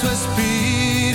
suo spirito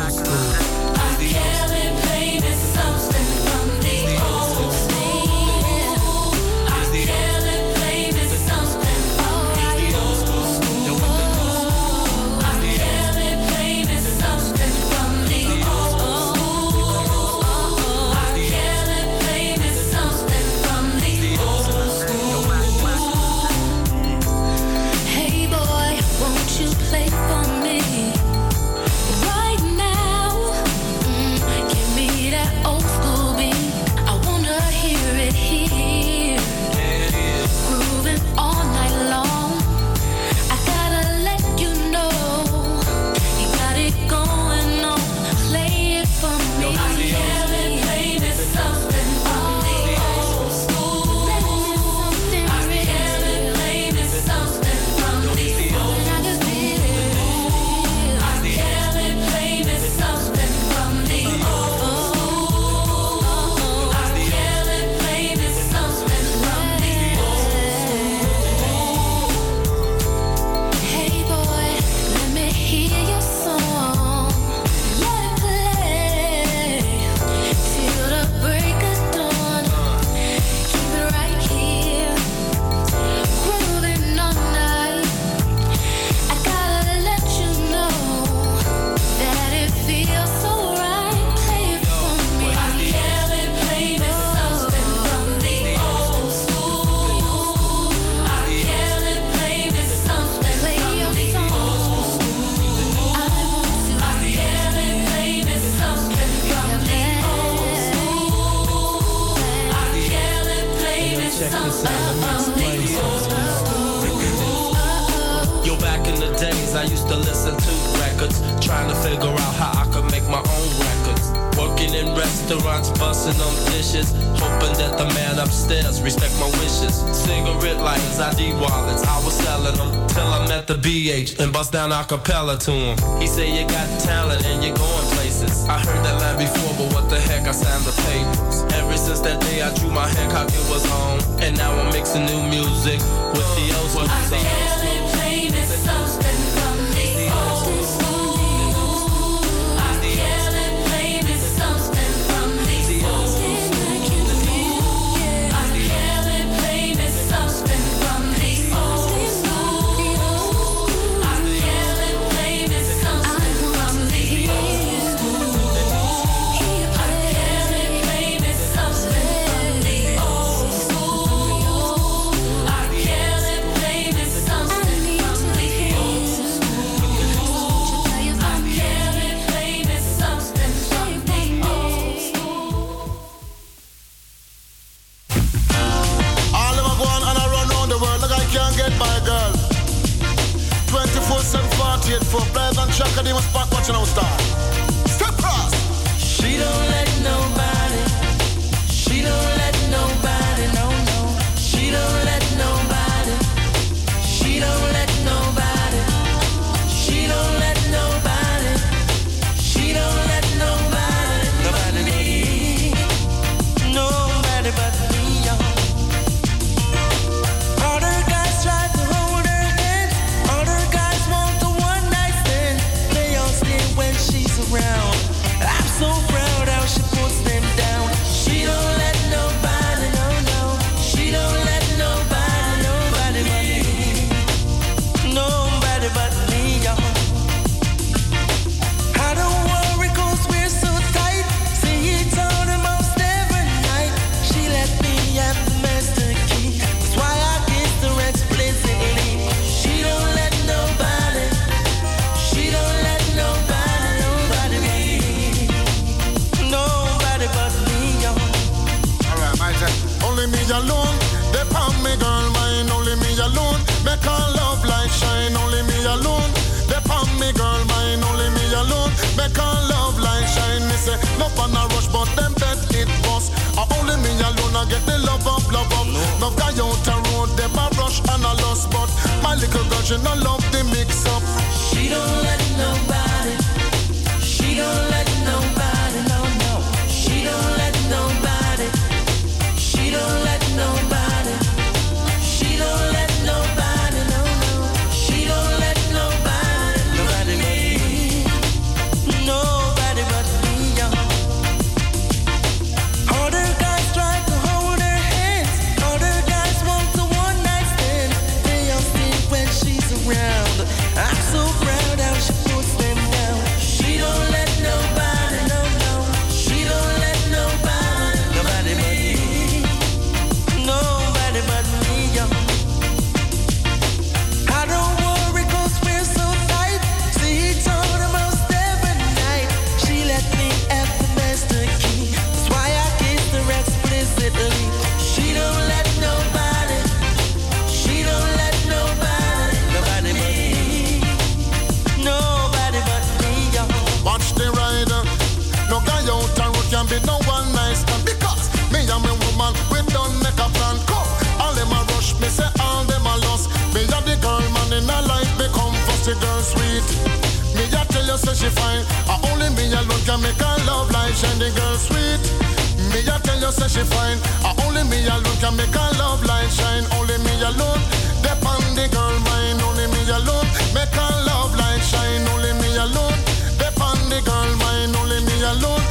and bust down a cappella to him. He said you got talent and you're going places. I heard that line before, but what the heck, I signed the papers. Ever since that day, I drew my Hancock, it was home. And now I'm mixing new music with the old school My little girl, she not love the mix up. She don't Make Jamaican love life, shine the girl sweet. Me I tell you say she fine. I only me alone can make her love light shine. Only me alone. Depend the girl mine. Only me alone. Make her love light shine. Only me alone. Depend the girl mine. Only me alone.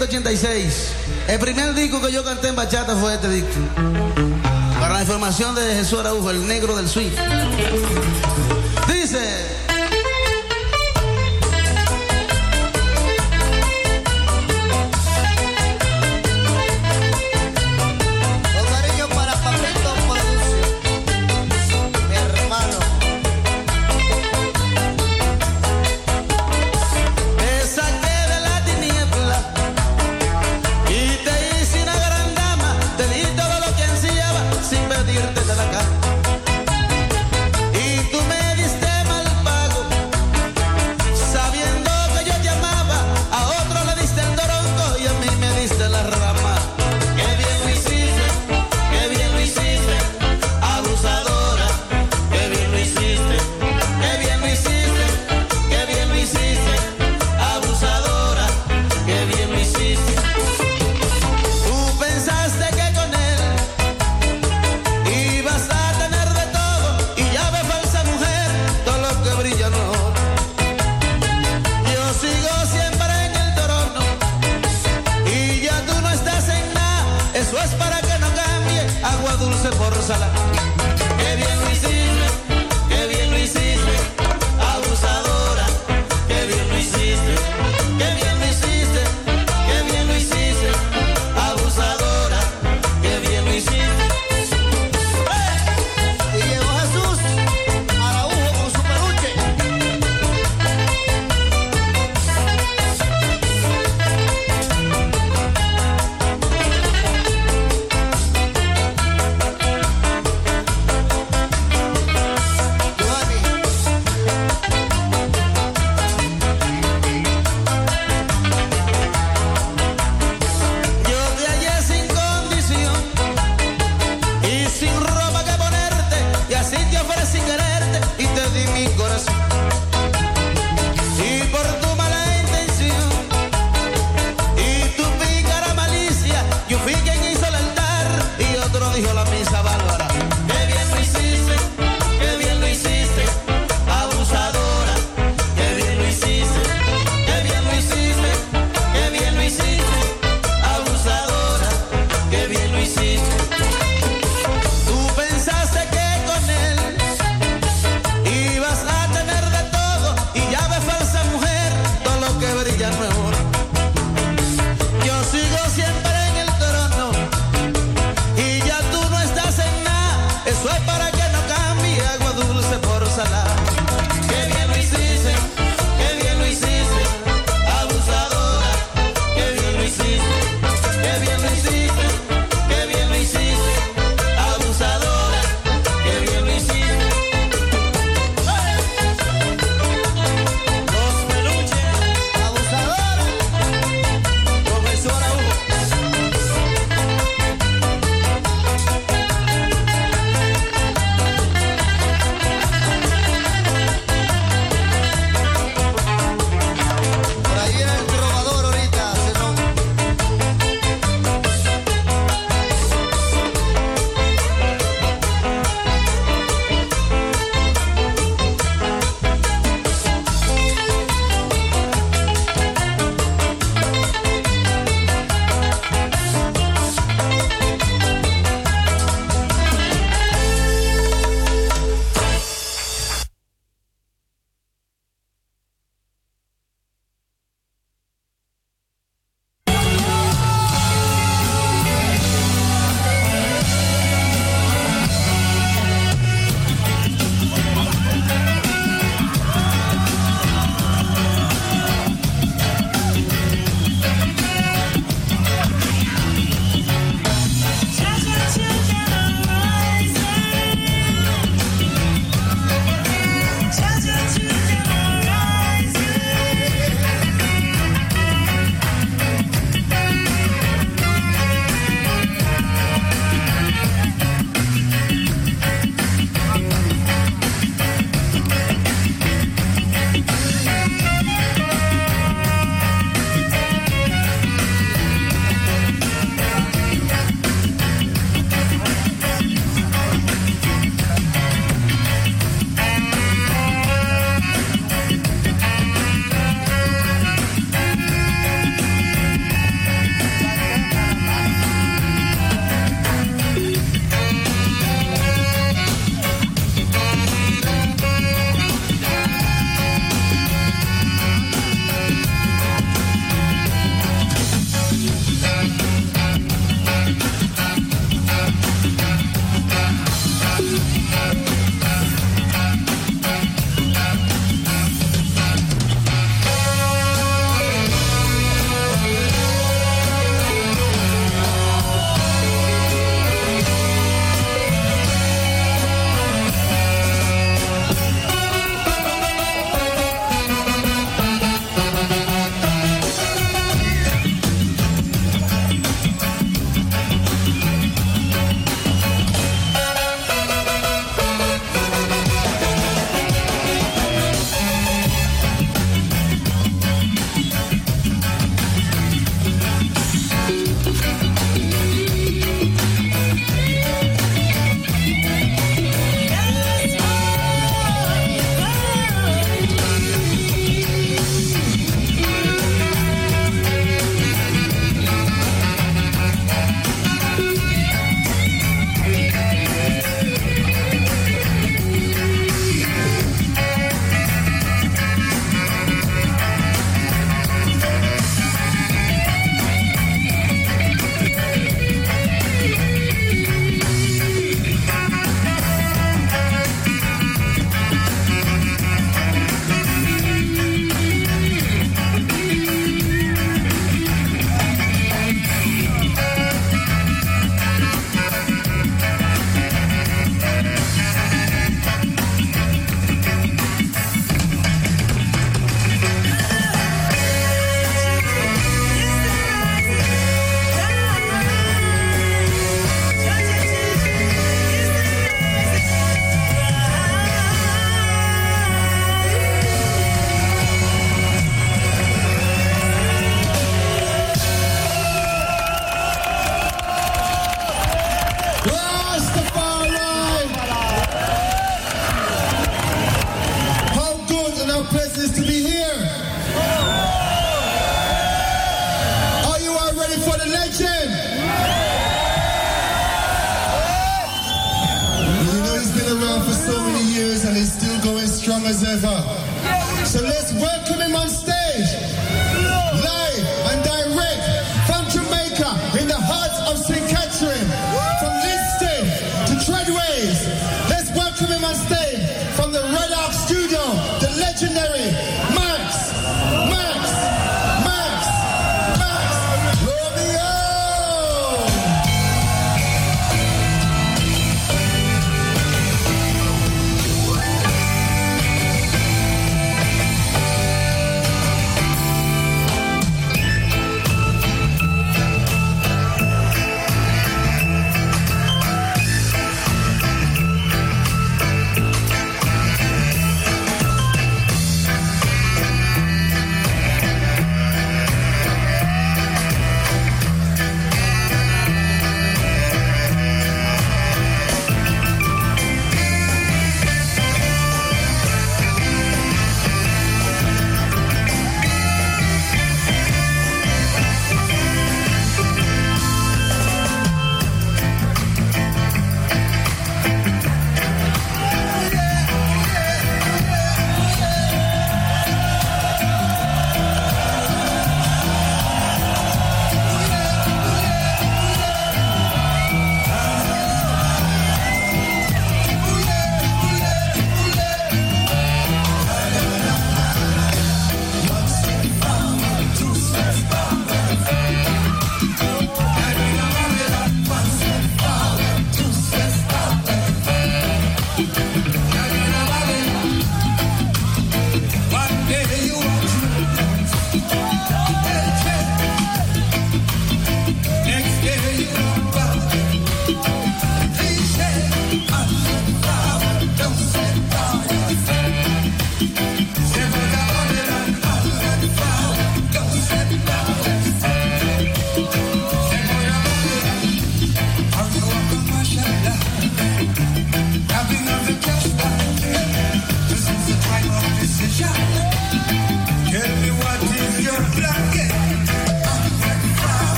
1986. El primer disco que yo canté en bachata fue este disco. Para la información de Jesús Araújo, el negro del swing. Dice...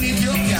food for